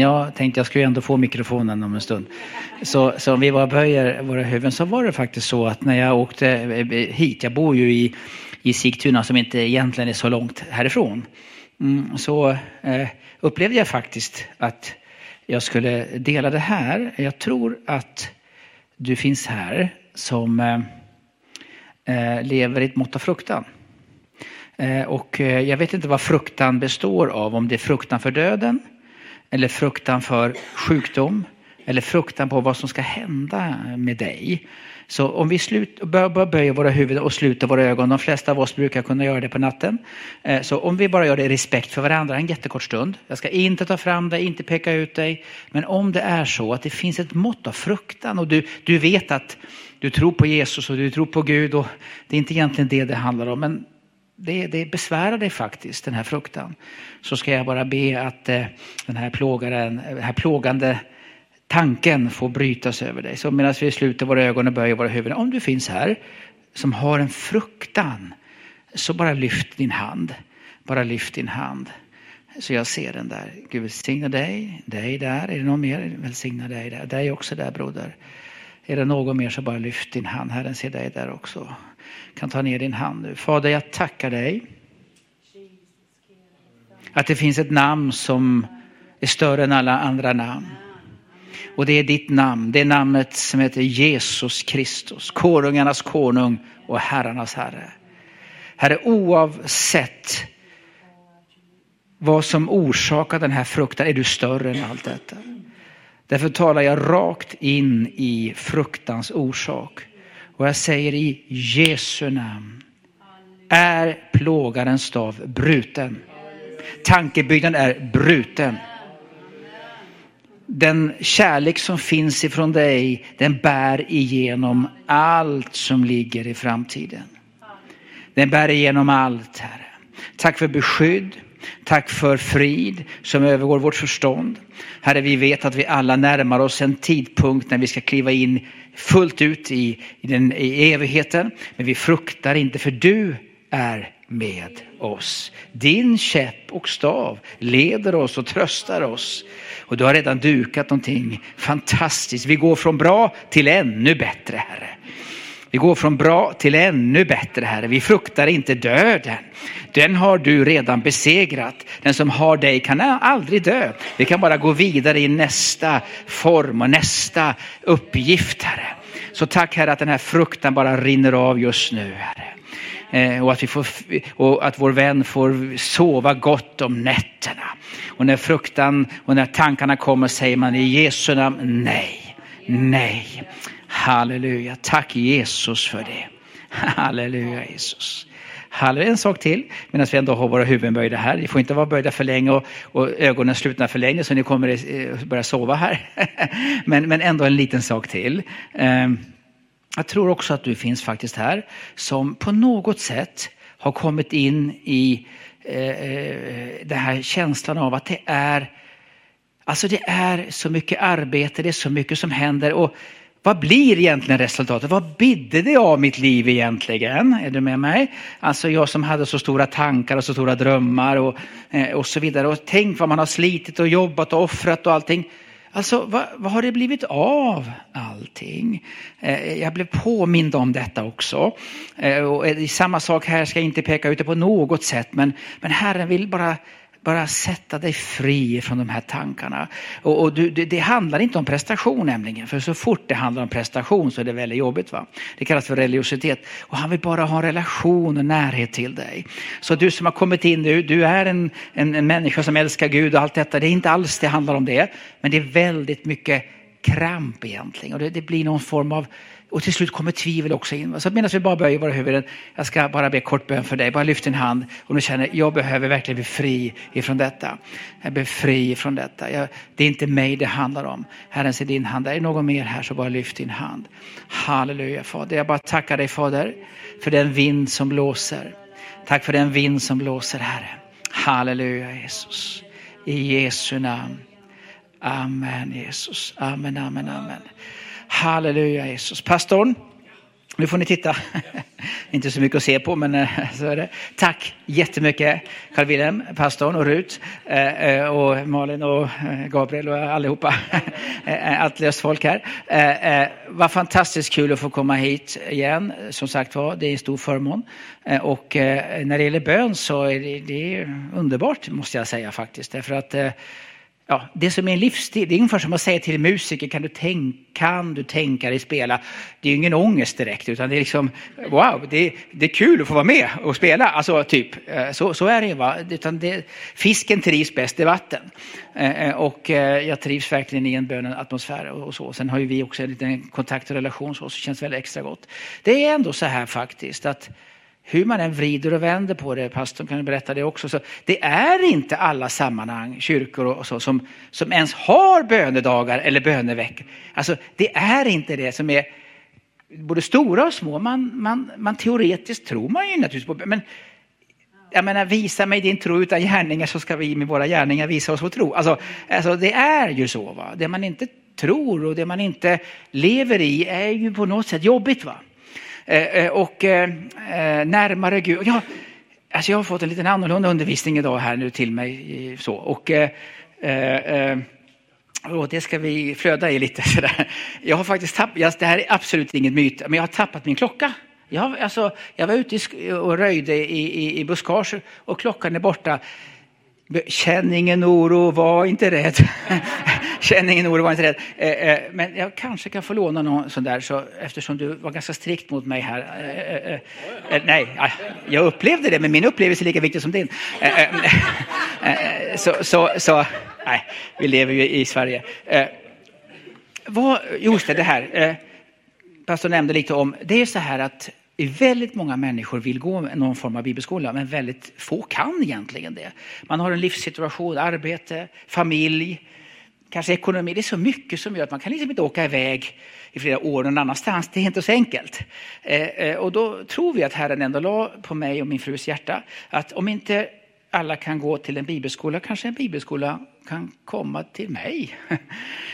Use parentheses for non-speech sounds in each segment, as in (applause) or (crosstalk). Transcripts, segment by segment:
Jag tänkte jag skulle ändå få mikrofonen om en stund. Så, så om vi bara böjer våra huvuden så var det faktiskt så att när jag åkte eh, hit, jag bor ju i, i Sigtuna som inte egentligen är så långt härifrån. Mm, så eh, upplevde jag faktiskt att jag skulle dela det här. Jag tror att du finns här som eh, eh lever i ett mått av fruktan. Eh, och eh, jag vet inte vad fruktan består av, om det är fruktan för döden eller fruktan för sjukdom eller fruktan på vad som ska hända med dig. Så om vi slut, bör, böja våra huvuden och sluta våra ögon, de flesta av oss brukar kunna göra det på natten. Eh, så om vi bara gör det i respekt för varandra en jättekort stund. Jag ska inte ta fram dig, inte peka ut dig. Men om det är så att det finns ett mått av fruktan och du, du vet att du tror på Jesus och du tror på Gud och det är inte egentligen det det handlar om. Men det, det besvärar dig faktiskt, den här fruktan. Så ska jag bara be att eh, den här, plågaren, den här plågande tanken får brytas över dig. Så medan vi sluter våra ögon och böjer våra huvuden. Om du finns här som har en fruktan så bara lyft din hand. Bara lyft din hand. Så jag ser den där. Gud välsigna dig, dig där. Är det någon mer? Välsigna dig där. Dig också där broder. Är det någon mer så bara lyft din hand. Herren ser dig där också. Kan ta ner din hand nu. Fader jag tackar dig. Att det finns ett namn som är större än alla andra namn. Och det är ditt namn, det är namnet som heter Jesus Kristus, konungarnas konung och herrarnas herre. Herre, oavsett vad som orsakar den här fruktan är du större än allt detta. Därför talar jag rakt in i fruktans orsak. Och jag säger i Jesu namn. Är plågarens stav bruten. Tankebyggnaden är bruten. Den kärlek som finns ifrån dig, den bär igenom allt som ligger i framtiden. Den bär igenom allt, Herre. Tack för beskydd. Tack för frid som övergår vårt förstånd. Herre, vi vet att vi alla närmar oss en tidpunkt när vi ska kliva in fullt ut i, i, den, i evigheten. Men vi fruktar inte för du är med oss. Din käpp och stav leder oss och tröstar oss. Och du har redan dukat någonting fantastiskt. Vi går från bra till ännu bättre, Herre. Vi går från bra till ännu bättre, Herre. Vi fruktar inte döden. Den har du redan besegrat. Den som har dig kan aldrig dö. Vi kan bara gå vidare i nästa form och nästa uppgift, Herre. Så tack Herre att den här fruktan bara rinner av just nu, Herre. Eh, och att, vi får, och att vår vän får sova gott om nätterna. Och när fruktan och när tankarna kommer säger man i Jesu namn nej, nej. Halleluja, tack Jesus för det. Halleluja Jesus. Halleluja. En sak till medan vi ändå har våra huvuden böjda här. Ni får inte vara böjda för länge och, och ögonen slutna för länge så ni kommer eh, börja sova här. (laughs) men, men ändå en liten sak till. Ehm, jag tror också att du finns faktiskt här som på något sätt har kommit in i eh, eh, den här känslan av att det är Alltså det är så mycket arbete, det är så mycket som händer och vad blir egentligen resultatet? Vad bidde det av mitt liv egentligen? Är du med mig? Alltså jag som hade så stora tankar och så stora drömmar och, eh, och så vidare. Och tänk vad man har slitit och jobbat och offrat och allting. Alltså vad, vad, har det blivit av allting? Eh, jag blev påmind om detta också. Eh, och eh, samma sak här ska jag inte peka ut det på något sätt men, men Herren vill bara bara sätta dig fri från de här tankarna. Och, och du, det, det, handlar inte om prestation nämligen, för så fort det handlar om prestation så är det väldigt jobbigt. Va? Det kallas för religiositet. Och han vill bara ha en relation och närhet till dig. Så du som har kommit in nu, du är en, en, en människa som älskar Gud och allt detta. Det är inte alls det handlar om det. Men det är väldigt mycket kramp egentligen. Och det, det blir någon form av och till slut kommer tvivel också in. Så medan vi bara böjer våra huvuden, jag ska bara be kort bön för dig. Bara lyft din hand om du känner, jag behöver verkligen bli fri ifrån detta. Jag blir fri ifrån detta. Jag, det är inte mig det handlar om. Herren ser din hand. Är det någon mer här så bara lyft din hand. Halleluja Fader. Jag bara tackar dig Fader för den vind som blåser. Tack för den vind som blåser Herre. Halleluja Jesus. I Jesu namn. Amen Jesus. Amen, amen, amen. Halleluja Jesus. Pastorn, Nu får ni titta. (laughs) Inte så mycket att se på, men eh, så är det. Tack jättemycket Carl Wilhelm, pastorn och Rut eh, eh, och Malin och Gabriel och allihopa. (laughs) Allt löst folk här. Vad fantastiskt kul att få komma hit igen. Som sagt var, det är en stor förmån. Och när det gäller bön så är det, det är underbart måste jag säga faktiskt. Därför att ja, det som är en livsstil. Det är ungefär som att säga till en musiker, kan du, tänk, kan du tänka dig spela? Det är ju ingen ångest direkt, utan det är liksom, wow, det, det är kul att få vara med och spela. Alltså, typ, eh, så, så är det va. Utan det, fisken trivs bäst i vatten. Eh, eh, och jag trivs verkligen i en bönatmosfär och så. Sen har ju vi också en liten kontakt och relation så, så känns väldigt extra gott. Det är ändå så här faktiskt att hur man än vrider och vänder på det, pastorn kan berätta det också, så det är inte alla sammanhang, kyrkor och så, som, som ens har bönedagar eller böneveckor. Alltså det är inte det som är både stora och små. Man, man, man teoretiskt tror man ju naturligtvis på, men jag menar, visa mig din tro utan gärningar så ska vi med våra gärningar visa oss vår tro. Alltså, alltså det är ju så. Va? Det man inte tror och det man inte lever i är ju på något sätt jobbigt. va Eh, eh, och eh, närmare Gud. Ja, alltså jag har fått en liten annorlunda undervisning idag här nu till mig. Så. Och, och det ska vi flöda i lite. (laughs) Sådär. Jag har faktiskt tappat, det här är absolut inget myt, men jag har tappat min klocka. Jag, alltså, jag var ute och röjde i, i, i buskage och klockan är borta. Känn ingen oro, var inte rädd. (laughs) Känn ingen oro, var inte rädd. Eh, eh, men jag kanske kan få låna någon sån där, så, eftersom du var ganska strikt mot mig här. Eh, eh, eh, eh nej, jag upplevde det, men min upplevelse är lika viktig som din. (laughs) Så, så, så, nej, vi lever ju i Sverige. Vad, just det, det här. Pastor nämnde lite om, det är så här att Väldigt många människor vill gå någon form av bibelskola, men väldigt få kan egentligen det. Man har en livssituation, arbete, familj, kanske ekonomi. Det är så mycket som gör att man kan liksom inte åka iväg i flera år någon annanstans. Det är inte så enkelt. Eh, eh, och då tror vi att Herren ändå la på mig och min frus hjärta att om inte alla kan gå till en bibelskola, kanske en bibelskola kan komma till mig. (laughs)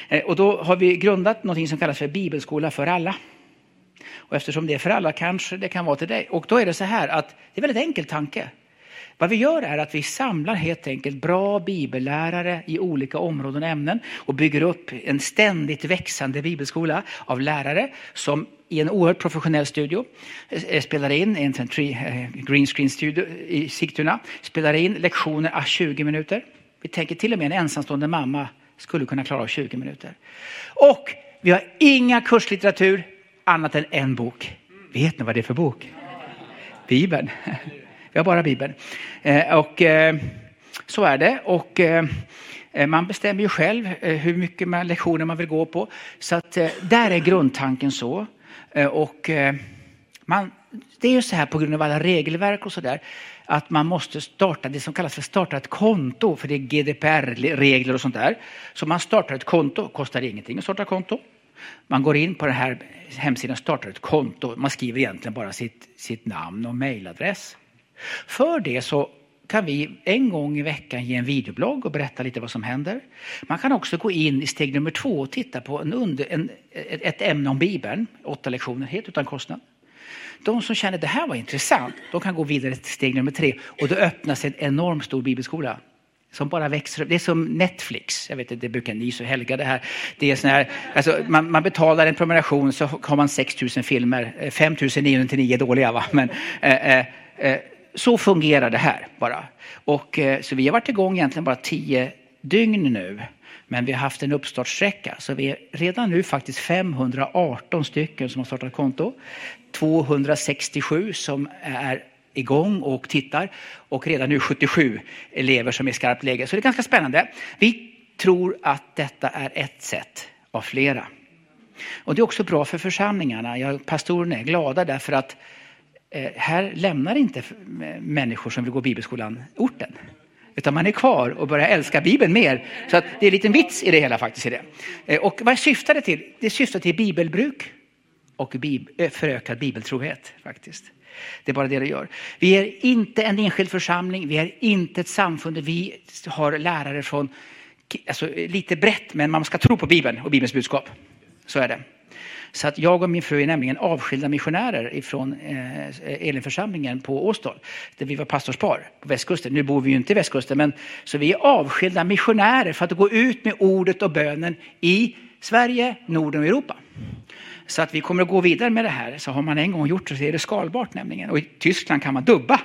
Eh, och då har vi grundat något som kallas för bibelskola för alla. Och eftersom det är för alla kanske det kan vara till dig. Och då är det så här att det är en väldigt enkel tanke. Vad vi gör är att vi samlar helt enkelt bra bibellärare i olika områden och ämnen och bygger upp en ständigt växande bibelskola av lärare som i en oerhört professionell studio eh, spelar in, en eh, green screen studio i Sigtuna, spelar in lektioner av 20 minuter. Vi tänker till och med en ensamstående mamma skulle kunna klara av 20 minuter. Och vi har inga kurslitteratur, annat än en bok. Vet ni vad det är för bok? Bibeln. (laughs) Vi har bara Bibeln. Eh, och eh, så är det. Och eh, man bestämmer ju själv hur mycket man, lektioner man vill gå på. Så att där är grundtanken så. Och man, det är ju så här på grund av alla regelverk och så där att man måste starta det som kallas för starta ett konto, för det är GDPR-regler och sånt där. Så man startar ett konto, kostar ingenting att starta konto. Man går in på den här hemsidan och startar ett konto. Man skriver egentligen bara sitt, sitt namn och mejladress. För det så kan vi en gång i veckan ge en videoblogg och berätta lite vad som händer. Man kan också gå in i steg nummer två och titta på en under, en, ett ämne om Bibeln, åtta lektioner helt utan kostnad. De som känner att det här var intressant, de kan gå vidare till steg nummer tre och då öppnas en enormt stor bibelskola som bara växer Det är som Netflix. Jag vet inte, det brukar ni så helga det här. Det är sån här, alltså, man, man betalar en prenumeration så har man 6 000 filmer. Eh, 5 999 är dåliga va? Men, eh, eh, eh, så fungerar det här bara. Och, eh, så vi har varit igång egentligen bara 10 dygn nu. Men vi har haft en uppstartssträcka. Så vi är redan nu faktiskt 518 stycken som har startat konto. 267 som är igång och tittar och redan nu 77 elever som är i skarpt läge. Så det är ganska spännande. Vi tror att detta är ett sätt av flera. Och det är också bra för församlingarna. Jag, pastorerna är glada därför att eh, här lämnar inte eh, människor som vill gå bibelskolan orten. Utan man är kvar och börjar älska Bibeln mer. Så att det är en liten vits i det hela faktiskt. I det. Eh, och vad syftar det till? Det syftar till bibelbruk och bib eh, förökad bibeltrohet faktiskt. Det är bara det det gör. Vi är inte en enskild församling, vi är inte ett samfund. Vi har lärare från, alltså lite brett, men man ska tro på Bibeln och Bibelns budskap. Så är det. Så att jag och min fru är nämligen avskilda missionärer ifrån eh, Elinförsamlingen på Åstol. Där vi var pastorspar på västkusten. Nu bor vi ju inte i västkusten men så vi är avskilda missionärer för att gå ut med ordet och bönen i Sverige, Norden och Europa. Så att vi kommer att gå vidare med det här. Så har man en gång gjort det så är det skalbart nämligen. Och i Tyskland kan man dubba.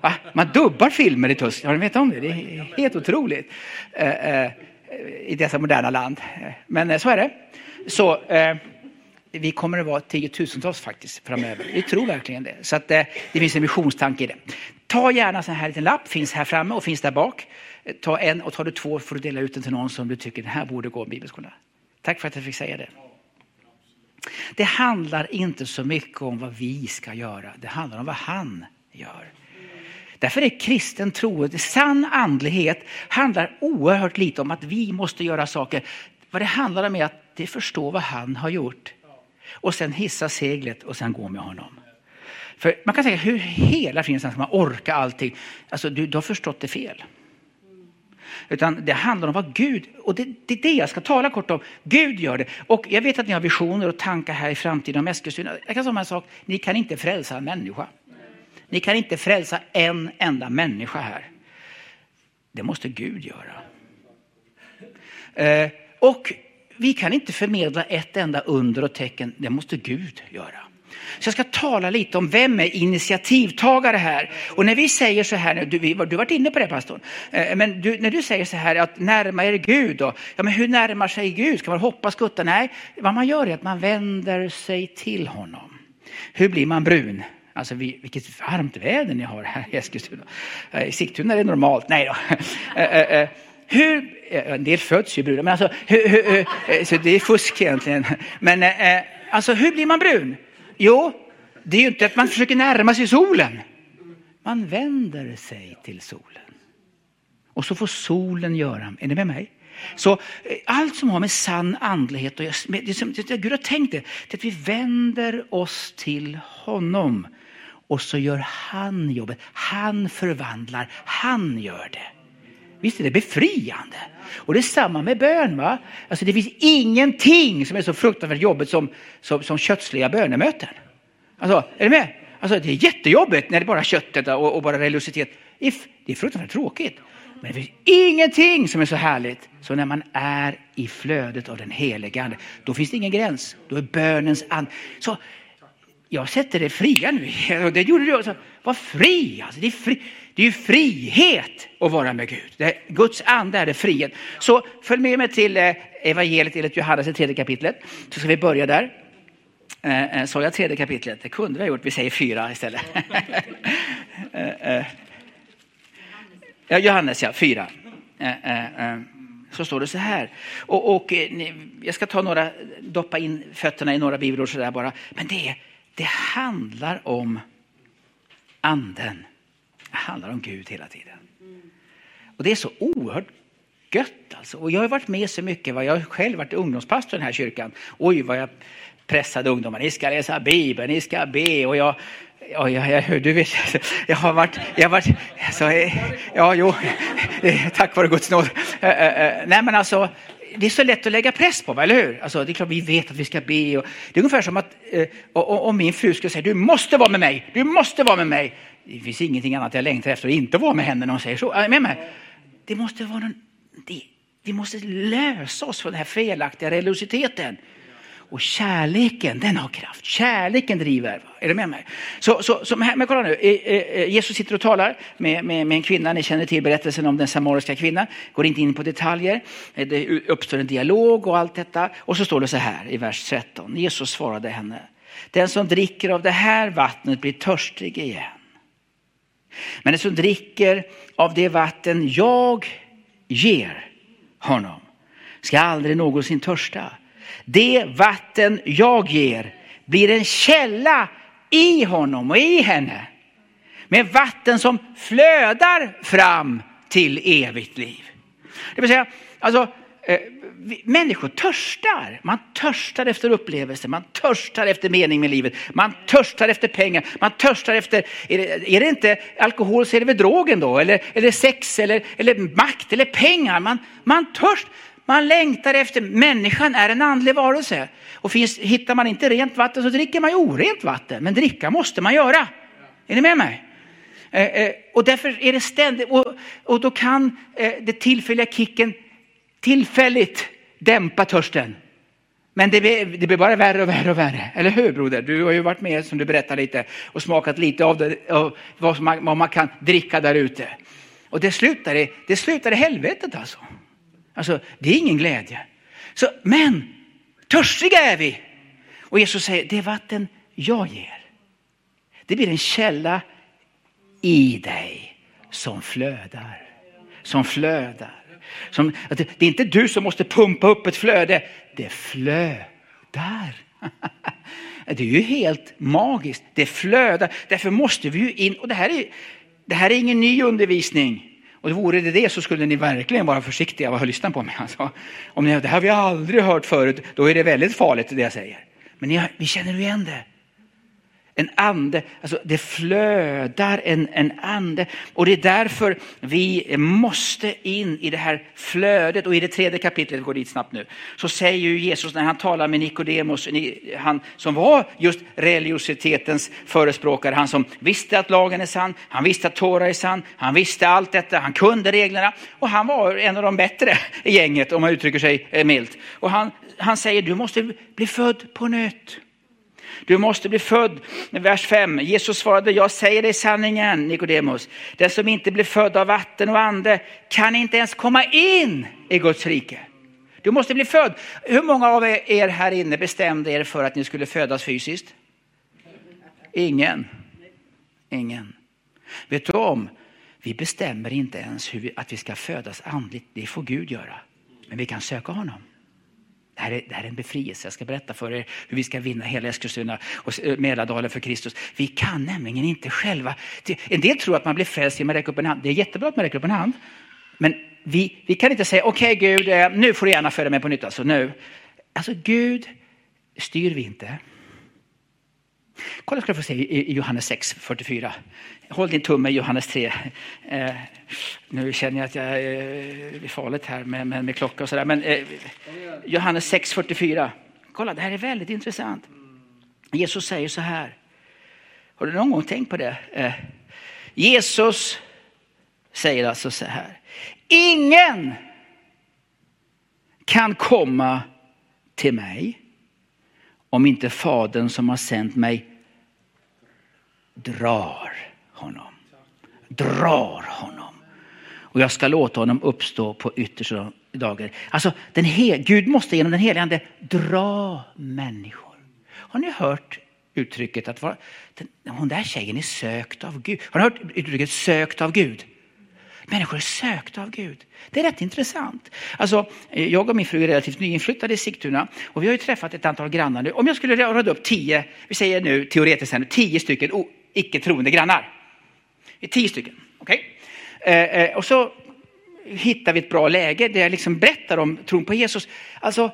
Va? Man dubbar filmer i Tyskland. Har ni vetat om det? Det är helt otroligt. Eh, eh, I detta moderna land. Men eh, så är det. Så eh, vi kommer att vara tiotusentals faktiskt framöver. Vi tror verkligen det. Så att, eh, det finns en missionstanke i det. Ta gärna en här liten lapp. Finns här framme och finns där bak. Ta en och tar du två får du dela ut den till någon som du tycker den här borde gå en bibelskola. Tack för att jag fick säga det. Det handlar inte så mycket om vad vi ska göra. Det handlar om vad han gör. Därför är kristen tro, sann andlighet, handlar oerhört lite om att vi måste göra saker. Vad det handlar om är att det förstå vad han har gjort. Och sen hissa seglet och sen gå med honom. För man kan säga, hur hela friden ska man orka allting? Alltså, du, du har förstått det fel. Utan det handlar om vad Gud, och det, det är det jag ska tala kort om. Gud gör det. Och jag vet att ni har visioner och tankar här i framtiden om Eskilstuna. Jag kan säga en sak, ni kan inte frälsa en människa. Ni kan inte frälsa en enda människa här. Det måste Gud göra. Eh, och vi kan inte förmedla ett enda under och tecken, det måste Gud göra. Så jag ska tala lite om vem är initiativtagare här. Och när vi säger så här, du, du har varit inne på det pastorn, eh, men du, när du säger så här att närma er Gud, då, ja, men hur närmar sig Gud? Ska man hoppa skutta? Nej, vad man gör är att man vänder sig till honom. Hur blir man brun? Alltså vilket varmt väder ni har här i Eskilstuna. Eh, I Sigtuna är det normalt. Nej då. Eh, hur, en del föds ju bruna, men alltså, hur, hur, så det är fusk egentligen. Men alltså hur blir man brun? Jo, det är ju inte att man försöker närma sig solen. Man vänder sig till solen. Och så får solen göra. Är ni med mig? Så eh, allt som har med sann andlighet och det som Gud har tänkt det, det är att vi vänder oss till honom. Och så gör han jobbet. Han förvandlar, han gör det. Visst är det befriande? Och det är samma med bön. Va? Alltså det finns ingenting som är så fruktansvärt jobbigt som, som, som kötsliga bönemöten. Alltså, är du med? Alltså, det är jättejobbigt när det är bara köttet och, och bara religiositet. Det är fruktansvärt tråkigt. Men det finns ingenting som är så härligt som när man är i flödet av den helige Ande. Då finns det ingen gräns. Då är bönens and. Så jag sätter det fria nu. (laughs) Det gjorde du också. Var fri. Alltså, det är fri. Det är ju frihet att vara med Gud. Det är, Guds ande är det frihet. Så följ med mig till eh, evangeliet enligt Johannes, i tredje kapitlet. Så ska vi börja där. Eh, eh, sa jag tredje kapitlet? Det kunde vi ha gjort. Vi säger fyra istället. (laughs) Eh, ja, Johannes, ja, fyra. Så står det så här. Och, och jag ska ta några, doppa in fötterna i några bibelord sådär bara. Men det, det handlar om anden. Det handlar om Gud hela tiden. Och det är så oerhört gött alltså. Och jag har varit med så mycket. Jag har själv varit ungdomspastor i den här kyrkan. Oj vad jag pressade ungdomar. Ni ska läsa Bibeln, ni ska be. Och jag, ja, ja, ja, du vet, jag har varit, jag har varit, så, ja, jo, tack vare Guds nåd. Nej men alltså, det är så lätt att lägga press på, eller hur? Alltså, det är klart vi vet att vi ska be. Och, det är ungefär som att eh, om min fru skulle säga du måste vara med mig, du måste vara med mig det finns ingenting annat jag längtar efter att inte vara med henne när hon säger så. Äh, men, men. Det måste vara någon, det, vi måste lösa oss från den här felaktiga religiositeten. Och kärleken, den har kraft. Kärleken driver. Är du med mig? Så, så, så men kolla nu, Jesus sitter och talar med, med, med en kvinna. Ni känner till berättelsen om den samariska kvinnan. Går inte in på detaljer. Det uppstår en dialog och allt detta. Och så står det så här i vers 13. Jesus svarade henne. Den som dricker av det här vattnet blir törstig igen. Men den som dricker av det vatten jag ger honom ska aldrig någonsin törsta. Det vatten jag ger blir en källa i honom och i henne. Med vatten som flödar fram till evigt liv. Det vill säga, alltså, eh, människor törstar. Man törstar efter upplevelser, man törstar efter mening med livet, man törstar efter pengar, man törstar efter, är det, är det inte alkohol så är det väl drogen då, eller, eller sex, eller, eller makt, eller pengar. Man, man törstar. Man längtar efter, människan är en andlig varelse. Och finns, hittar man inte rent vatten så dricker man ju orent vatten. Men dricka måste man göra. Är ni med mig? Eh, eh, och därför är det ständigt, och, och då kan eh, det tillfälliga kicken tillfälligt dämpa törsten. Men det blir, det blir, bara värre och värre och värre. Eller hur broder? Du har ju varit med som du berättar lite och smakat lite av, det, av vad, man, vad man kan dricka där ute. Och det slutar i, det slutar i helvetet alltså. Alltså det är ingen glädje. Så, men törstiga är vi. Och Jesus säger, det vatten jag ger. Det blir en källa i dig som flödar. Som flödar. Som, det är inte du som måste pumpa upp ett flöde, det flödar. (laughs) Det är ju helt magiskt, det flödar. Därför måste vi ju in, och det här är, det här är ingen ny undervisning. Och vore det det så skulle ni verkligen vara försiktiga och lyssna på mig. (laughs) Alltså, om ni, det här har vi aldrig hört förut, då är det väldigt farligt det jag säger. Men ni, vi känner igen det. En ande, alltså det flödar en, en ande. Och det är därför vi måste in i det här flödet. Och i det tredje kapitlet, går dit snabbt nu, så säger ju Jesus när han talar med Nikodemus, han som var just religiositetens förespråkare, han som visste att lagen är sann, han visste att Tora är sann, han visste allt detta, han kunde reglerna och han var en av de bättre i gänget om man uttrycker sig eh, milt. Och han, han säger, du måste bli född på nytt. Du måste bli född. Vers 5. Jesus svarade, jag säger dig sanningen Nikodemus. Den som inte blir född av vatten och ande kan inte ens komma in i Guds rike. Du måste bli född. Hur många av er här inne bestämde er för att ni skulle födas fysiskt? Ingen. Ingen. Vet du om, vi bestämmer inte ens hur vi, att vi ska födas andligt. Det får Gud göra. Men vi kan söka honom. Det här, är, det här är en befrielse. Jag ska berätta för er hur vi ska vinna hela Eskilstuna och eh, Mälardalen för Kristus. Vi kan nämligen inte själva. En del tror att man blir frälst genom att räcka upp en hand. Det är jättebra att man räcker upp en hand. Men vi, vi kan inte säga, okej okay, Gud, eh, nu får du gärna föda mig på nytt. Alltså, nu. alltså Gud styr vi inte. Kolla ska du få se i Johannes 6, 44. Håll din tumme i Johannes 3. Eh, nu känner jag att jag eh, är farligt här med, med, med klocka och sådär. Men eh, Johannes 6, 44. Kolla, det här är väldigt intressant. Jesus säger så här. Har du någon gång tänkt på det? Eh, Jesus säger alltså så här. Ingen kan komma till mig om inte Fadern som har sänt mig drar honom. Drar honom. Och jag ska låta honom uppstå på yttersta dagar. Alltså, den Gud måste genom den helige Ande dra människor. Har ni hört uttrycket att vara, den, hon där tjejen är sökt av Gud? Har ni hört uttrycket sökt av Gud? Människor är sökta av Gud. Det är rätt intressant. Alltså, eh, jag och min fru är relativt nyinflyttade i Sigtuna och vi har ju träffat ett antal grannar nu. Om jag skulle rada upp tio, vi säger nu teoretiskt här, tio stycken icke troende grannar. Tio stycken, okej? Okay? Eh, eh, och så hittar vi ett bra läge där jag liksom berättar om tron på Jesus. Alltså,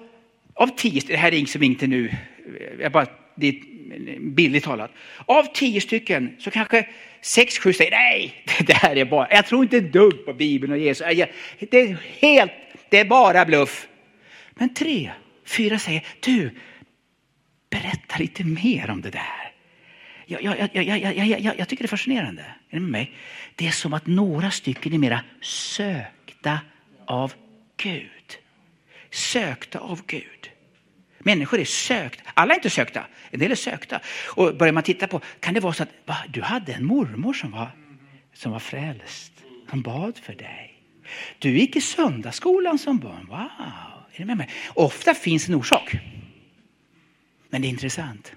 av tio, det här är inget som inte nu, eh, jag bara, det är billigt talat. Av tio stycken så kanske sex, sju säger nej, (laughs) det här är bara, jag tror inte ett dugg på Bibeln och Jesus. Det är helt, det är bara bluff. Men tre, fyra säger, du, berätta lite mer om det där. Jag, jag, jag, jag, jag, jag, jag tycker det är fascinerande. Är med mig? Det är som att några stycken är mera sökta av Gud. Sökta av Gud. Människor är sökta. Alla är inte sökta, en del är sökta. Och börjar man titta på, kan det vara så att va, du hade en mormor som var, som var frälst, som bad för dig. Du gick i söndagsskolan som barn. Wow, är du med mig? Ofta finns en orsak. Men det är intressant.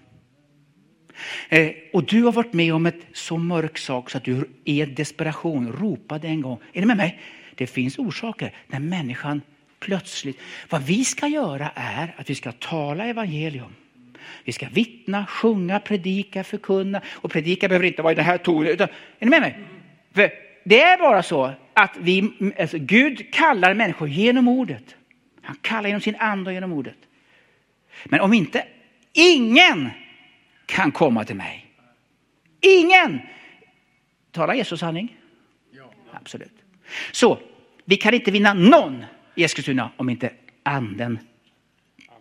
Eh, och du har varit med om ett så mörk sak så att du i desperation ropade en gång. Är ni med mig? Det finns orsaker när människan plötsligt. Vad vi ska göra är att vi ska tala evangelium. Vi ska vittna, sjunga, predika, förkunna. Och predika behöver inte vara i den här tonen. Utan, är ni med mig? För det är bara så att vi, alltså Gud kallar människor genom ordet. Han kallar genom sin ande och genom ordet. Men om inte ingen kan komma till mig. Ingen! Talar Jesus sanning? Ja. Absolut. Så vi kan inte vinna någon i Eskilstuna om inte anden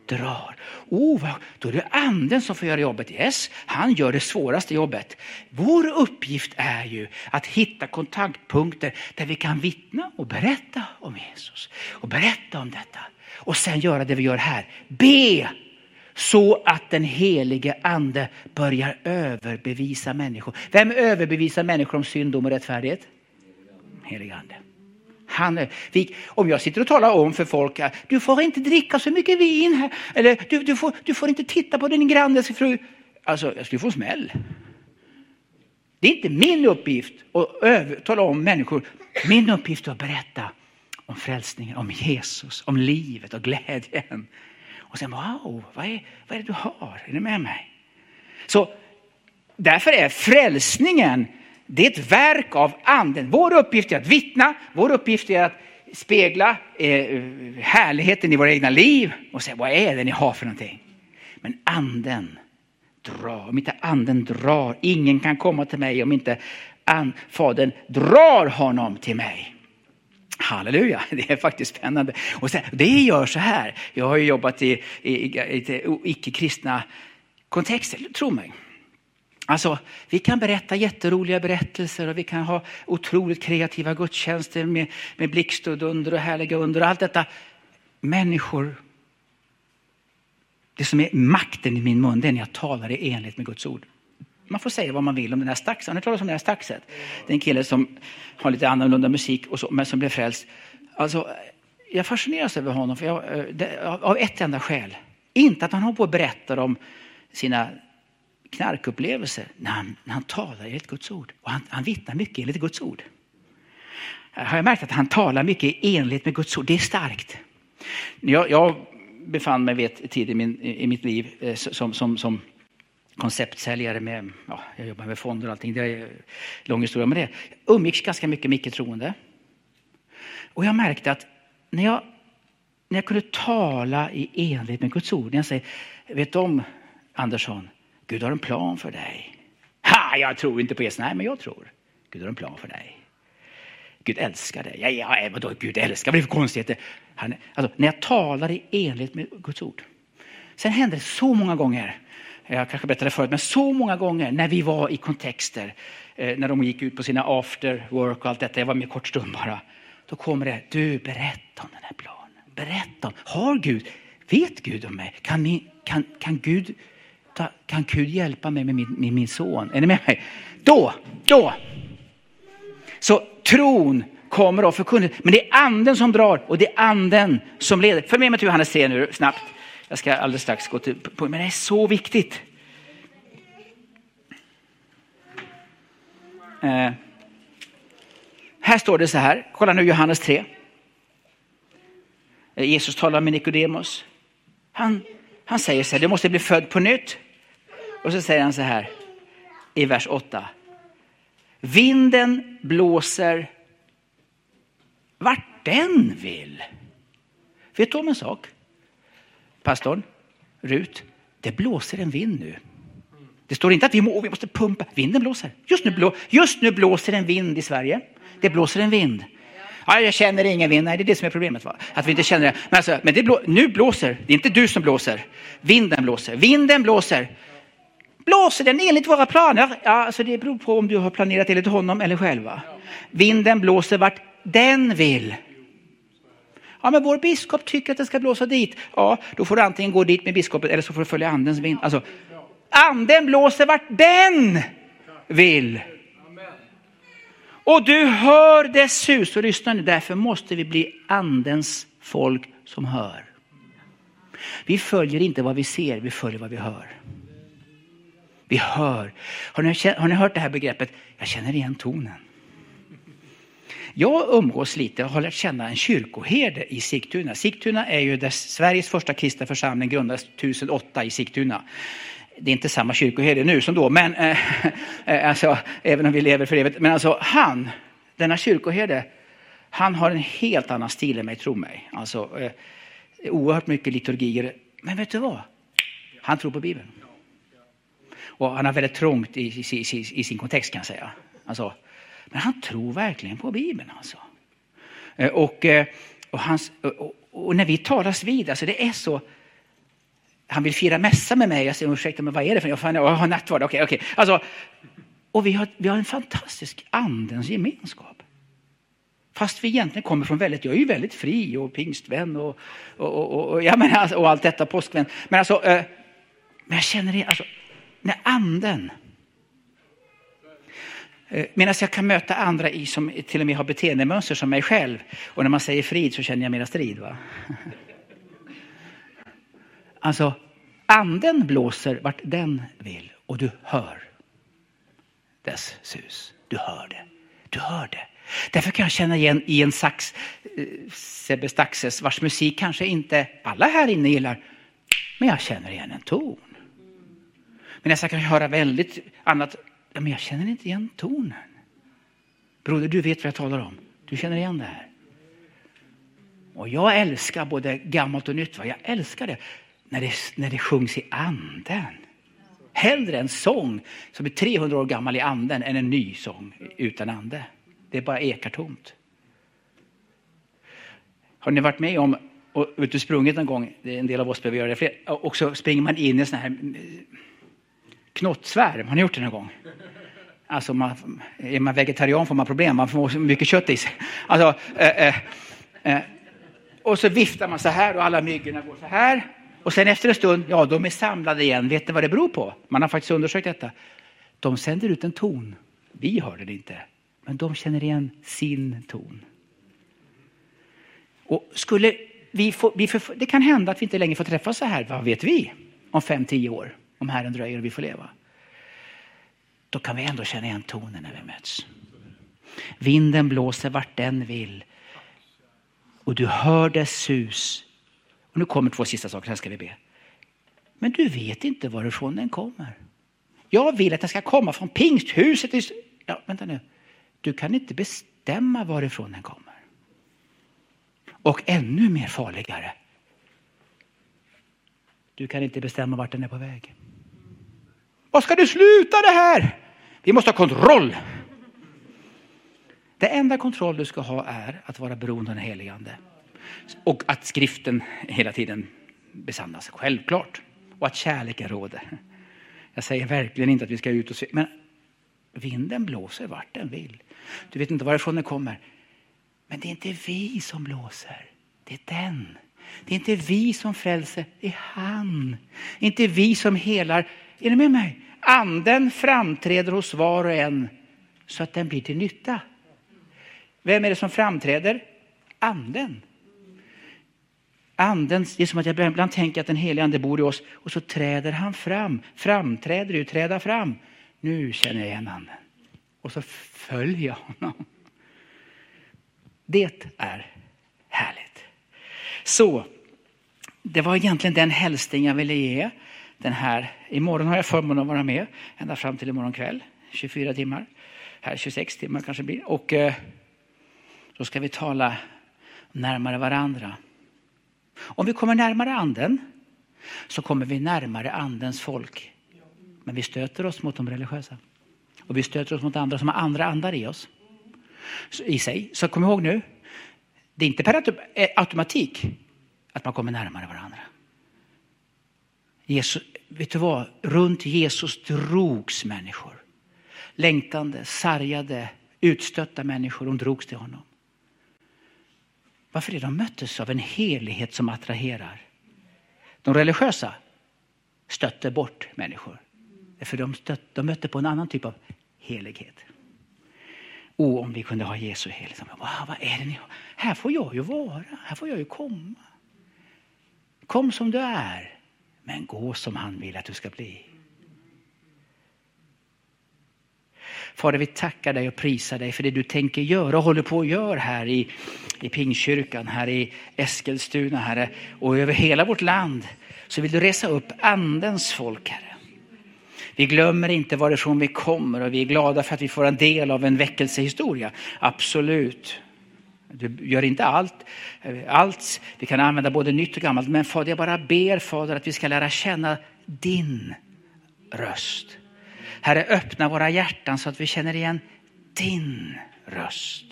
drar. Oh, då är det anden som får göra jobbet. Yes, han gör det svåraste jobbet. Vår uppgift är ju att hitta kontaktpunkter där vi kan vittna och berätta om Jesus. Och berätta om detta. Och sen göra det vi gör här. Be så att den helige ande börjar överbevisa människor. Vem överbevisar människor om synd, dom och rättfärdighet? Helig ande. Han, vi, om jag sitter och talar om för folk att du får inte dricka så mycket vin här, eller du, du, får, du får inte titta på din grannes fru. Alltså, jag skulle få en smäll. Det är inte min uppgift att över, tala om människor. Min uppgift är att berätta om frälsningen, om Jesus, om livet och glädjen. Och sen, wow, vad är, vad är det du har? Är du med mig? Så därför är frälsningen det är ett verk av anden. Vår uppgift är att vittna, vår uppgift är att spegla eh, härligheten i våra egna liv och säga vad är det ni har för någonting. Men anden drar, om inte anden drar, ingen kan komma till mig om inte and, Fadern drar honom till mig. Halleluja, (laughs) det är faktiskt spännande. Och sen, det gör så här, jag har ju jobbat i, i, i, i icke-kristna kontexter, tro mig. Alltså, vi kan berätta jätteroliga berättelser och vi kan ha otroligt kreativa gudstjänster med, med blixt och dunder och härliga under och allt detta. Människor, det som är makten i min mun, det är när jag talar i enlighet med Guds ord. Man får säga vad man vill om den här staxen. Har ni talat om den här staxet? Det är en kille som har lite annorlunda musik och så, men som blev frälst. Alltså, jag fascineras över honom för jag, eh, det, av ett enda skäl. Inte att han håller på och berättar om sina knarkupplevelser när han, när han talar enligt Guds ord. Och han, han vittnar mycket enligt Guds ord. Har jag märkt att han talar mycket enligt med Guds ord. Det är starkt. Jag, jag befann mig vid ett tid i, min, i mitt liv eh, som, som, som konceptsäljare med, ja, jag jobbar med fonder och allting. Det är eh, lång historia med det. Jag umgicks ganska mycket med icke-troende. Och jag märkte att när jag, när jag kunde tala i enlighet med Guds ord, när jag säger, vet du om Andersson, Gud har en plan för dig. Ha, jag tror inte på Jesus. Nej, men jag tror. Gud har en plan för dig. Gud älskar dig. Ja, ja, vadå Gud älskar? Vad är det för konstigheter? Han, alltså, när jag talar i enlighet med Guds ord. Sen hände det så många gånger, jag kanske berättade förut, men så många gånger när vi var i kontexter, eh, när de gick ut på sina after work och allt detta, jag var med kort stund bara. Då kommer det, du berätta om den här planen. Berätta om, har Gud, vet Gud om mig? Kan, min, kan, kan Gud kan Gud hjälpa mig med min, med min son? Är ni med mig? Då, då. Så tron kommer av förkunnelsen. Men det är anden som drar och det är anden som leder. Följ med mig till Johannes 3 nu snabbt. Jag ska alldeles strax gå till, men det är så viktigt. Eh, här står det så här, kolla nu Johannes 3. Eh, Jesus talar med Nikodemus. Han, han säger så här, du måste bli född på nytt. Och så säger han så här i vers 8. Vinden blåser vart den vill. Vet du om en sak? Pastorn, Rut, det blåser en vind nu. Det står inte att vi, må, vi måste pumpa. Vinden blåser. Just nu, blå, just nu blåser en vind i Sverige. Det blåser en vind. Ja, jag känner ingen vind. Nej, det är det som är problemet. Va? Att vi inte känner det. Men, alltså, men det blå, nu blåser. Det är inte du som blåser. Vinden blåser. Vinden blåser. Blåser den enligt våra planer? Ja, alltså det beror på om du har planerat enligt honom eller själva. Vinden blåser vart den vill. Ja, men vår biskop tycker att den ska blåsa dit. Ja, då får du antingen gå dit med biskopen eller så får du följa andens vind. Alltså, anden blåser vart den vill. Och du hör dess sus. Och lyssna nu, därför måste vi bli andens folk som hör. Vi följer inte vad vi ser, vi följer vad vi hör. Vi hör. Har ni, har ni hört det här begreppet? Jag känner igen tonen. Jag umgås lite och har lärt känna en kyrkoherde i Sigtuna. Sigtuna är ju där Sveriges första kristna församling grundades 1008 i Sigtuna. Det är inte samma kyrkoherde nu som då, men eh, (laughs) eh, alltså, även om vi lever för evigt. Men alltså han, denna kyrkoherde, han har en helt annan stil än mig, tro mig. Alltså, eh, oerhört mycket liturgier. Men vet du vad? Han tror på Bibeln. Och han har väldigt trångt i, i, i, i sin kontext kan jag säga. Alltså, men han tror verkligen på Bibeln alltså. Eh, och, eh, och, hans, och, och när vi talas vid, alltså det är så, han vill fira mässa med mig. Jag säger ursäkta, men vad är det för jag, jag har nattvard. Okej, okay, okej. Alltså, och vi har, vi har en fantastisk andens gemenskap. Fast vi egentligen kommer från väldigt, jag är ju väldigt fri och pingstvän och, och, och, och, ja, menar, alltså, och allt detta, påskvän. Men alltså, eh, men jag känner det, alltså, när anden eh, Medan jag kan möta andra i som till och med har beteendemönster som mig själv. Och när man säger frid så känner jag mera strid. Va? (laughs) Alltså, anden blåser vart den vill och du hör dess sus. Du hör det. Du hör det. Därför kan jag känna igen i en sax, eh, Sebbe Staxes, vars musik kanske inte alla här inne gillar, men jag känner igen en ton. Men jag kan höra väldigt annat, ja, men jag känner inte igen tonen. Broder, du vet vad jag talar om. Du känner igen det här. Och jag älskar både gammalt och nytt. Va? Jag älskar det när, det när det sjungs i anden. Hellre en sång som är 300 år gammal i anden än en ny sång utan ande. Det är bara ekar tomt. Har ni varit med om och ute sprungit någon gång, det är en del av oss behöver göra det, fler, och så springer man in i en sån här knottsvärm. Har ni gjort det någon gång? Alltså man, är man vegetarian får man problem, man får mycket kött i sig. Alltså, eh, eh, eh, och så viftar man så här och alla myggorna går så här. Och sen efter en stund, ja de är samlade igen. Vet ni vad det beror på? Man har faktiskt undersökt detta. De sänder ut en ton. Vi hör den inte. Men de känner igen sin ton. Och skulle vi få, vi för, det kan hända att vi inte längre får träffas så här, vad vet vi? Om fem, tio år, om Herren dröjer och vi får leva. Då kan vi ändå känna igen tonen när vi möts. Vinden blåser vart den vill. Och du hör dess sus. Och nu kommer två sista saker, sen ska vi be. Men du vet inte varifrån den kommer. Jag vill att den ska komma från pingsthuset. Ja, vänta nu. Du kan inte bestämma varifrån den kommer. Och ännu mer farligare. Du kan inte bestämma vart den är på väg. Vad ska du sluta det här? Vi måste ha kontroll. Det enda kontroll du ska ha är att vara beroende av den helige Ande. Och att skriften hela tiden besannas, självklart. Och att kärleken råder. Jag säger verkligen inte att vi ska ut och se, men vinden blåser vart den vill. Du vet inte varifrån den kommer. Men det är inte vi som blåser, det är den. Det är inte vi som frälser, det är han. Det är inte vi som helar. Är ni med mig? Anden framträder hos var och en så att den blir till nytta. Vem är det som framträder? Anden. Anden, det är som att jag ibland tänker att den helige Ande bor i oss och så träder han fram. Framträder ju, träda fram. Nu känner jag igen anden. Och så följer jag honom. Det är härligt. Så, det var egentligen den hälsning jag ville ge. Den här. Imorgon har jag förmånen att vara med ända fram till imorgon kväll. 24 timmar. Här 26 timmar kanske blir. Och eh, då ska vi tala närmare varandra. Om vi kommer närmare anden så kommer vi närmare andens folk. Men vi stöter oss mot de religiösa. Och vi stöter oss mot andra som har andra andar i oss. I sig. Så kom ihåg nu, det är inte per eh, automatik att man kommer närmare varandra. Jesus, vet du vad? Runt Jesus drogs människor. Längtande, sargade, utstötta människor. De drogs till honom. Varför det? De möttes av en helighet som attraherar. De religiösa stötte bort människor. För de, stött, de mötte på en annan typ av helighet. Och om vi kunde ha Jesu helighet. Wow, vad är det ni har? Här får jag ju vara, här får jag ju komma. Kom som du är, men gå som han vill att du ska bli. Fader, vi tackar dig och prisar dig för det du tänker göra och håller på att göra här i, i Pingkyrkan, här i Eskilstuna, Herre, och över hela vårt land. Så vill du resa upp andens folk, Herre. Vi glömmer inte varifrån vi kommer och vi är glada för att vi får en del av en väckelsehistoria. Absolut. Du gör inte allt, eh, allt. Vi kan använda både nytt och gammalt. Men Fader, jag bara ber Fader att vi ska lära känna din röst. Herre, öppna våra hjärtan så att vi känner igen din röst.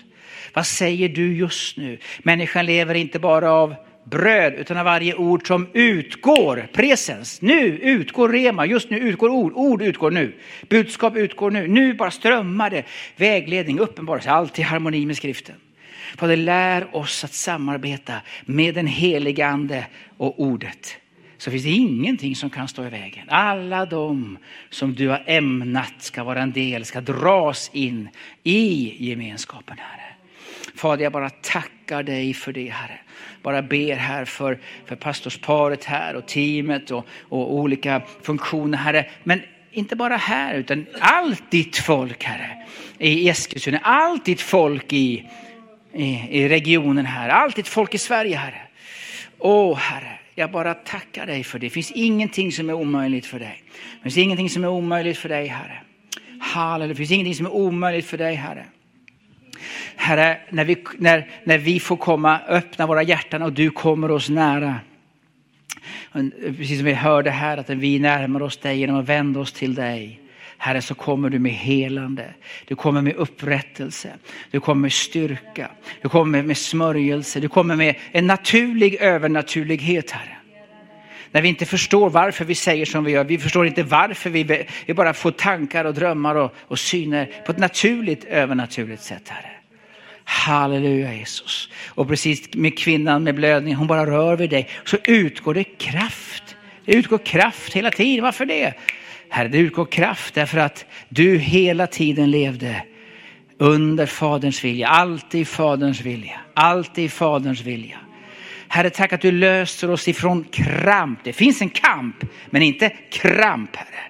Vad säger du just nu? Människan lever inte bara av bröd utan av varje ord som utgår. Presens. Nu utgår rema. Just nu utgår ord. Ord utgår nu. Budskap utgår nu. Nu bara strömmar det vägledning, uppenbarelse. Allt i harmoni med skriften. Fader, lär oss att samarbeta med den helige Ande och ordet. Så finns det ingenting som kan stå i vägen. Alla de som du har ämnat ska vara en del, ska dras in i gemenskapen, Herre. Fader, jag bara tackar dig för det, Herre. Bara ber här för, för pastorsparet här och teamet och, och olika funktioner, Herre. Men inte bara här, utan allt ditt folk, Herre, i Eskilstuna, allt ditt folk i, i, i regionen här, allt ditt folk i Sverige, Herre. Åh, Herre, jag bara tackar dig för det. Det finns ingenting som är omöjligt för dig. Det finns ingenting som är omöjligt för dig, Herre. Halleluja, det finns ingenting som är omöjligt för dig, Herre. Herre, när vi, när, när vi får komma, öppna våra hjärtan och du kommer oss nära. Precis som vi hörde här, att vi närmar oss dig genom att vända oss till dig. Herre, så kommer du med helande. Du kommer med upprättelse. Du kommer med styrka. Du kommer med smörjelse. Du kommer med en naturlig övernaturlighet, Herre. När vi inte förstår varför vi säger som vi gör. Vi förstår inte varför vi, vi bara får tankar och drömmar och, och syner på ett naturligt, övernaturligt sätt, Herre. Halleluja Jesus. Och precis med kvinnan med blödning, hon bara rör vid dig. Så utgår det kraft. Det utgår kraft hela tiden. Varför det? Herre, det utgår kraft därför att du hela tiden levde under Faderns vilja. Alltid Faderns vilja. Alltid Faderns vilja. Herre, tack att du löser oss ifrån kramp. Det finns en kamp, men inte kramp, Herre.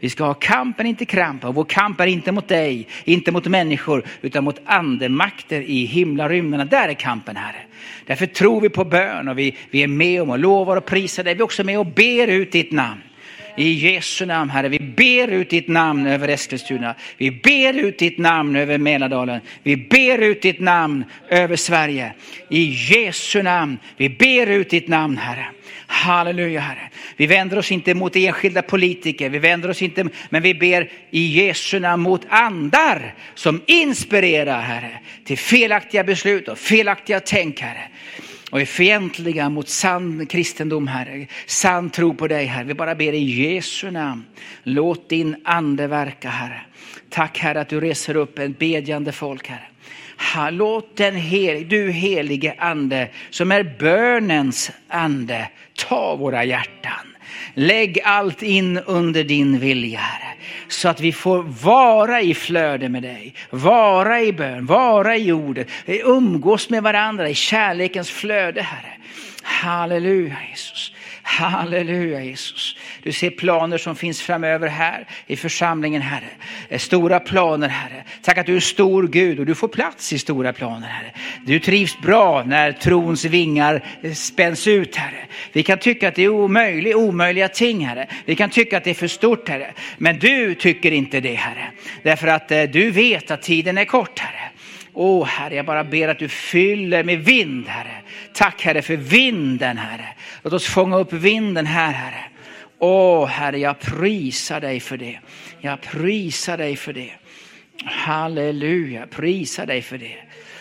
Vi ska ha kampen, inte kramp. Och vår kamp är inte mot dig, inte mot människor, utan mot andemakter i himlarymderna. Där är kampen, Herre. Därför tror vi på bön och vi, vi är med om och lovar och prisar dig. Vi är också med och ber ut ditt namn. I Jesu namn, Herre. Vi ber ut ditt namn över Eskilstuna. Vi ber ut ditt namn över Mälardalen. Vi ber ut ditt namn över Sverige. I Jesu namn. Vi ber ut ditt namn, Herre. Halleluja, Herre. Vi vänder oss inte mot enskilda politiker, vi vänder oss inte, men vi ber i Jesu namn mot andar som inspirerar, Herre, till felaktiga beslut och felaktiga tänk, Herre och är fientliga mot sann kristendom, Herre. Sann tro på dig, Herre. Vi bara ber i Jesu namn. Låt din ande verka, Herre. Tack, Herre, att du reser upp en bedjande folk, Herre. Låt den hel, du helige ande som är bönens ande ta våra hjärtan. Lägg allt in under din vilja, Herre. Så att vi får vara i flöde med dig, vara i bön, vara i ordet, umgås med varandra i kärlekens flöde, Herre. Halleluja Jesus. Halleluja Jesus. Du ser planer som finns framöver här i församlingen Herre. Eh, stora planer Herre. Tack att du är stor Gud och du får plats i stora planer Herre. Du trivs bra när trons vingar eh, spänns ut Herre. Vi kan tycka att det är omöjligt, omöjliga ting Herre. Vi kan tycka att det är för stort Herre. Men du tycker inte det Herre. Därför att eh, du vet att tiden är kort Herre. Åh Herre, jag bara ber att du fyller med vind Herre. Tack Herre för vinden Herre. Låt oss fånga upp vinden här Herre. Åh Herre, jag prisar dig för det. Jag prisar dig för det. Halleluja, prisar dig för det.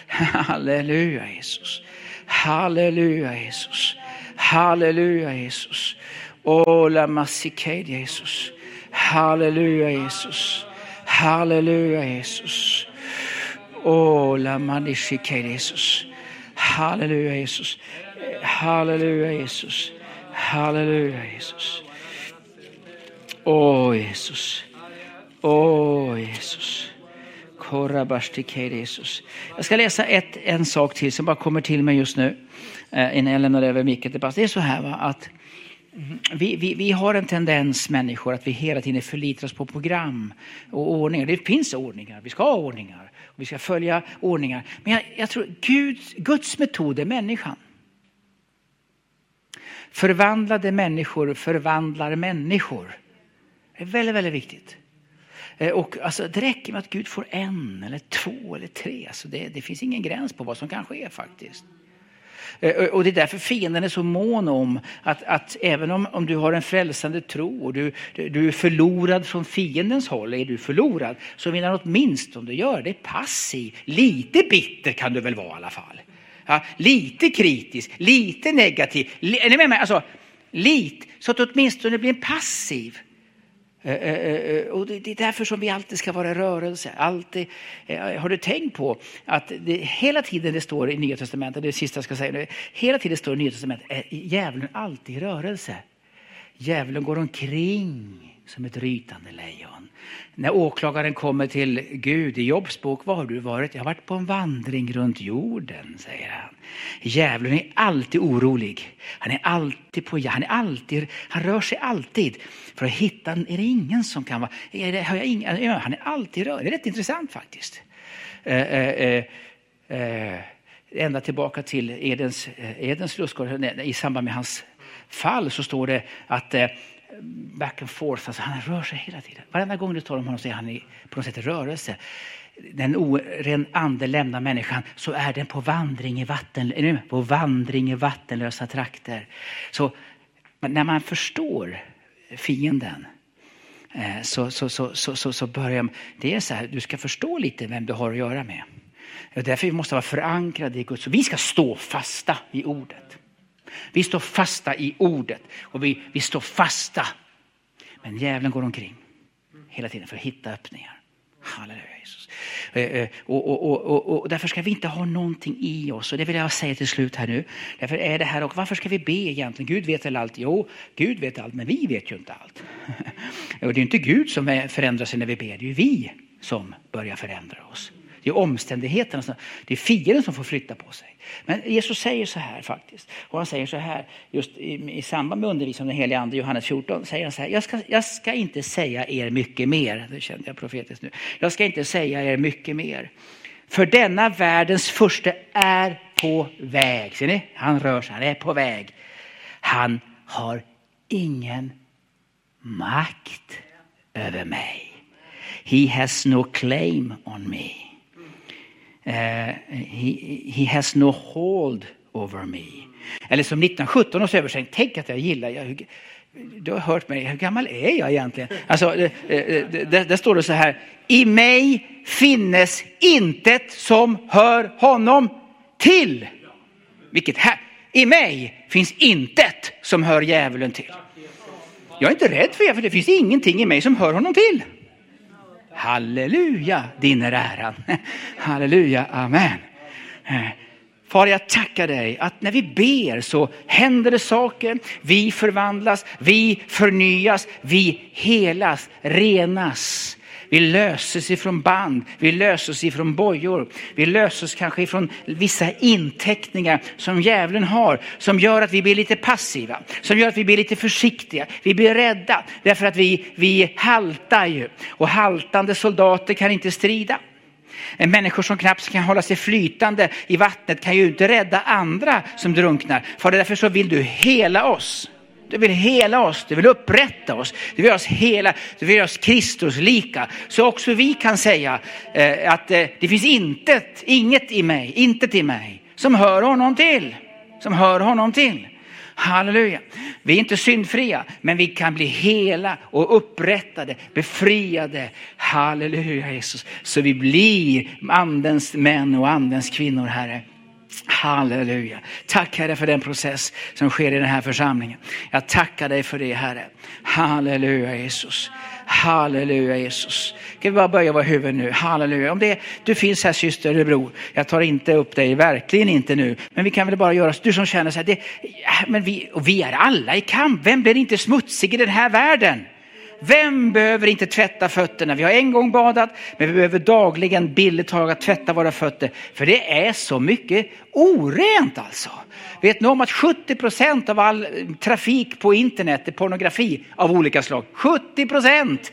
Halleluja Jesus. Halleluja Jesus. Halleluja Jesus. Åh, la massiked Jesus. Halleluja Jesus. Halleluja Jesus. Ola la Jesus. Halleluja Jesus. Halleluja Jesus. Halleluja Jesus. Åh Jesus. Åh Jesus. Korabashtike Jesus. Jag ska läsa ett, en sak till som bara kommer till mig just nu. Eh, innan jag lämnar över micken till Det är så här va, att vi, vi, vi, har en tendens människor att vi hela tiden förlitar oss på program och ordningar. Det finns ordningar, vi ska ha ordningar. Vi ska följa ordningar. Men jag, jag tror Guds, Guds metod är människan. Förvandlade människor förvandlar människor. Det är väldigt, väldigt viktigt. Eh, och alltså, det räcker med att Gud får en eller två eller tre. Alltså det, det finns ingen gräns på vad som kan ske faktiskt. Eh, och det är därför fienden är så mån om att, att även om, om du har en frälsande tro och du, du är förlorad från fiendens håll, är du förlorad, så vill han åtminstone göra dig passiv. Lite bitter kan du väl vara i alla fall. Ja, lite kritisk, lite negativ. Är ni med mig? Alltså, lite, så att du åtminstone blir en passiv. Eh, eh, eh, och det är därför som vi alltid ska vara i rörelse. Alltid, har du tänkt på att det, hela tiden det står i Nya Testamentet, det sista jag ska säga nu, hela tiden det står i Nya Testamentet, är djävulen alltid i rörelse. Djävulen går omkring som ett rytande lejon. När åklagaren kommer till Gud i Jobs bok, var har du varit? Jag har varit på en vandring runt jorden, säger han. Djävulen är alltid orolig. Han är alltid på han är alltid, han rör sig alltid för att hitta, är det ingen som kan vara, är det, har jag ingen, han är alltid rörd. Det är rätt intressant faktiskt. Eh, eh, eh, eh ända tillbaka till Edens, eh, Edens lustgård, i samband med hans fall så står det att eh, back and forth, alltså han rör sig hela tiden. Varenda gång du talar om honom så är han i, på något sätt i rörelse. Den oren ande lämnar människan så är den på vandring i, vatten, på vandring i vattenlösa trakter. Så när man förstår fienden eh, så, så, så, så, så, så börjar det är så här, du ska förstå lite vem du har att göra med. Därför vi måste vara förankrade i Guds Vi ska stå fasta i ordet. Vi står fasta i ordet och vi, vi står fasta. Men djävulen går omkring hela tiden för att hitta öppningar. Halleluja Jesus. Eh, eh, och, och, och, och, därför ska vi inte ha någonting i oss. Och det vill jag säga till slut här nu. Därför är det här och varför ska vi be egentligen? Gud vet väl allt? Jo, Gud vet allt, men vi vet ju inte allt. (laughs) Och det är inte Gud som förändrar sig när vi ber, det är ju vi som börjar förändra oss. Det är omständigheterna, det är fienden som får flytta på sig. Men Jesus säger så här faktiskt. Och han säger så här, just i, i samband med undervisningen om den helige ande, Johannes 14, säger han så här. Jag ska, jag ska inte säga er mycket mer. Det kände jag profetiskt nu. Jag ska inte säga er mycket mer. För denna världens första är på väg. Ser ni? Han rör sig, han är på väg. Han har ingen makt över mig. He has no claim on me. Uh, he, he has no hold over me. Eller som 1917 års översättning, tänk att jag gillar, jag, du har hört mig, hur gammal är jag egentligen? Alltså, eh, eh, där står det så här, i mig finnes intet som hör honom till. Vilket här, i mig finns intet som hör djävulen till. Jag är inte rädd för det, för det finns ingenting i mig som hör honom till. Halleluja, din är äran. (laughs) Halleluja, amen. Eh, far, jag tackar dig att när vi ber så händer det saker. Vi förvandlas, vi förnyas, vi helas, renas. Vi löses ifrån band, vi löses ifrån bojor. Vi löses kanske ifrån vissa inteckningar som djävulen har. Som gör att vi blir lite passiva, som gör att vi blir lite försiktiga. Vi blir rädda därför att vi, vi haltar ju. Och haltande soldater kan inte strida. Människor som knappt kan hålla sig flytande i vattnet kan ju inte rädda andra som drunknar. För därför så vill du hela oss. Du vill hela oss, du vill upprätta oss, du vill göra oss hela, du vill göra oss Kristus lika. Så också vi kan säga eh, att eh, det finns intet, inget i mig, intet i mig som hör honom till. Som hör honom till. Halleluja. Vi är inte syndfria, men vi kan bli hela och upprättade, befriade. Halleluja Jesus. Så vi blir andens män och andens kvinnor, Herre. Halleluja. Tack Herre för den process som sker i den här församlingen. Jag tackar dig för det Herre. Halleluja Jesus. Halleluja Jesus. Kan vi bara böja våra huvuden nu? Halleluja. Om det, du finns här syster eller bror. Jag tar inte upp dig, verkligen inte nu. Men vi kan väl bara göra, du som känner så här, det, men vi, och vi är alla i kamp. Vem blir inte smutsig i den här världen? Vem behöver inte tvätta fötterna? Vi har en gång badat, men vi behöver dagligen billigt talat tvätta våra fötter. För det är så mycket orent alltså. Vet ni om att 70 procent av all eh, trafik på internet är pornografi av olika slag? 70 procent!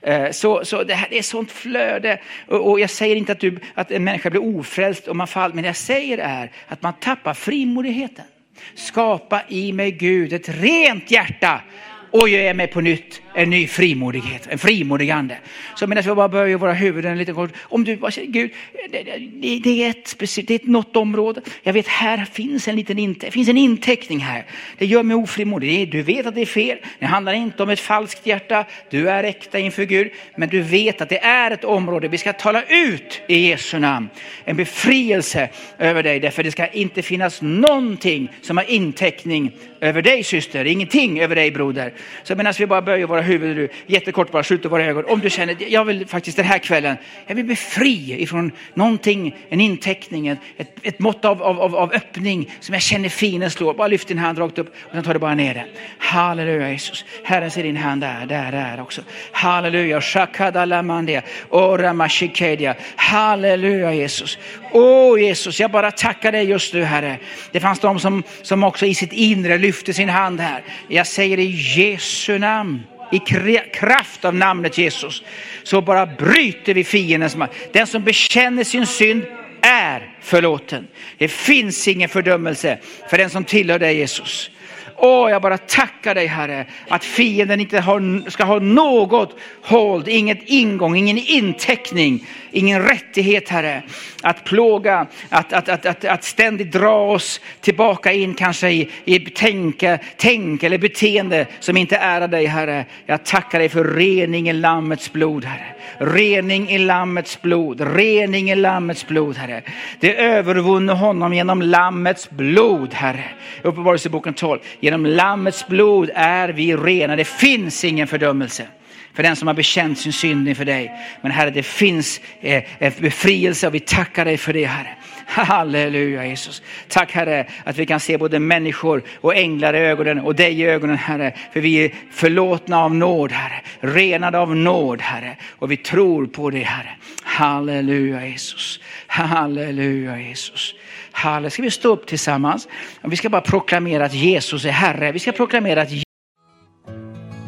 Eh, så, så det här är sånt flöde. Och, jag säger inte att, du, att en människa blir ofrälst om man faller, men jag säger är att man tappar frimodigheten. Skapa i mig Gud ett rent hjärta och ge mig på nytt en ny frimodighet, en frimodig ande. Så medan vi bara böjer våra huvuden lite kort, om du bara säger Gud, det, det, det, är ett speciellt, det är ett något område. Jag vet här finns en liten inte, finns en inteckning här. Det gör mig ofrimodig. Du vet att det är fel. Det handlar inte om ett falskt hjärta. Du är äkta inför Gud. Men du vet att det är ett område vi ska tala ut i Jesu namn. En befrielse över dig. Därför det ska inte finnas någonting som har inteckning över dig syster. Ingenting över dig broder. Så medan vi bara böjer våra huvuden nu, jättekort bara skjuter våra ögon. Om du känner, jag vill faktiskt den här kvällen, jag vill bli fri ifrån någonting, en inteckning, ett, ett mått av, av, av öppning som jag känner finen slår. Bara lyft din hand rakt upp och sen tar du bara ner den. Halleluja Jesus. Herren ser din hand där, där, där också. Halleluja. Shakadalamandia. oramashikedia. Halleluja Jesus. Åh Jesus, jag bara tackar dig just nu Herre. Det fanns de som, som också i sitt inre lyfte sin hand här. Jag säger i Jesu namn i kraft av namnet Jesus så bara bryter vi fiendens makt. Den som bekänner sin synd är förlåten. Det finns ingen fördömelse för den som tillhör dig Jesus. Åh, jag bara tackar dig Herre, att fienden inte har, ska ha något hold, inget ingång, ingen inteckning, ingen rättighet Herre. Att plåga, att, att, att, att, att ständigt dra oss tillbaka in kanske i, i tänka, tänk eller beteende som inte ärar dig Herre. Jag tackar dig för rening i Lammets blod Herre. Rening i Lammets blod, rening i Lammets blod Herre. Det övervunne honom genom Lammets blod Herre. Uppenbarelseboken 12. Genom Lammets blod är vi rena. Det finns ingen fördömelse för den som har bekänt sin synd inför dig. Men Herre, det finns en befrielse och vi tackar dig för det Herre. (laughs) Halleluja Jesus. Tack Herre att vi kan se både människor och änglar i ögonen och dig i ögonen Herre. För vi är förlåtna av nåd Herre. Renade av nåd Herre. Och vi tror på det Herre. Halleluja Jesus. Halleluja Jesus. Halleluja. Ska vi stå upp tillsammans? Vi ska bara proklamera att Jesus är Herre. Vi ska proklamera att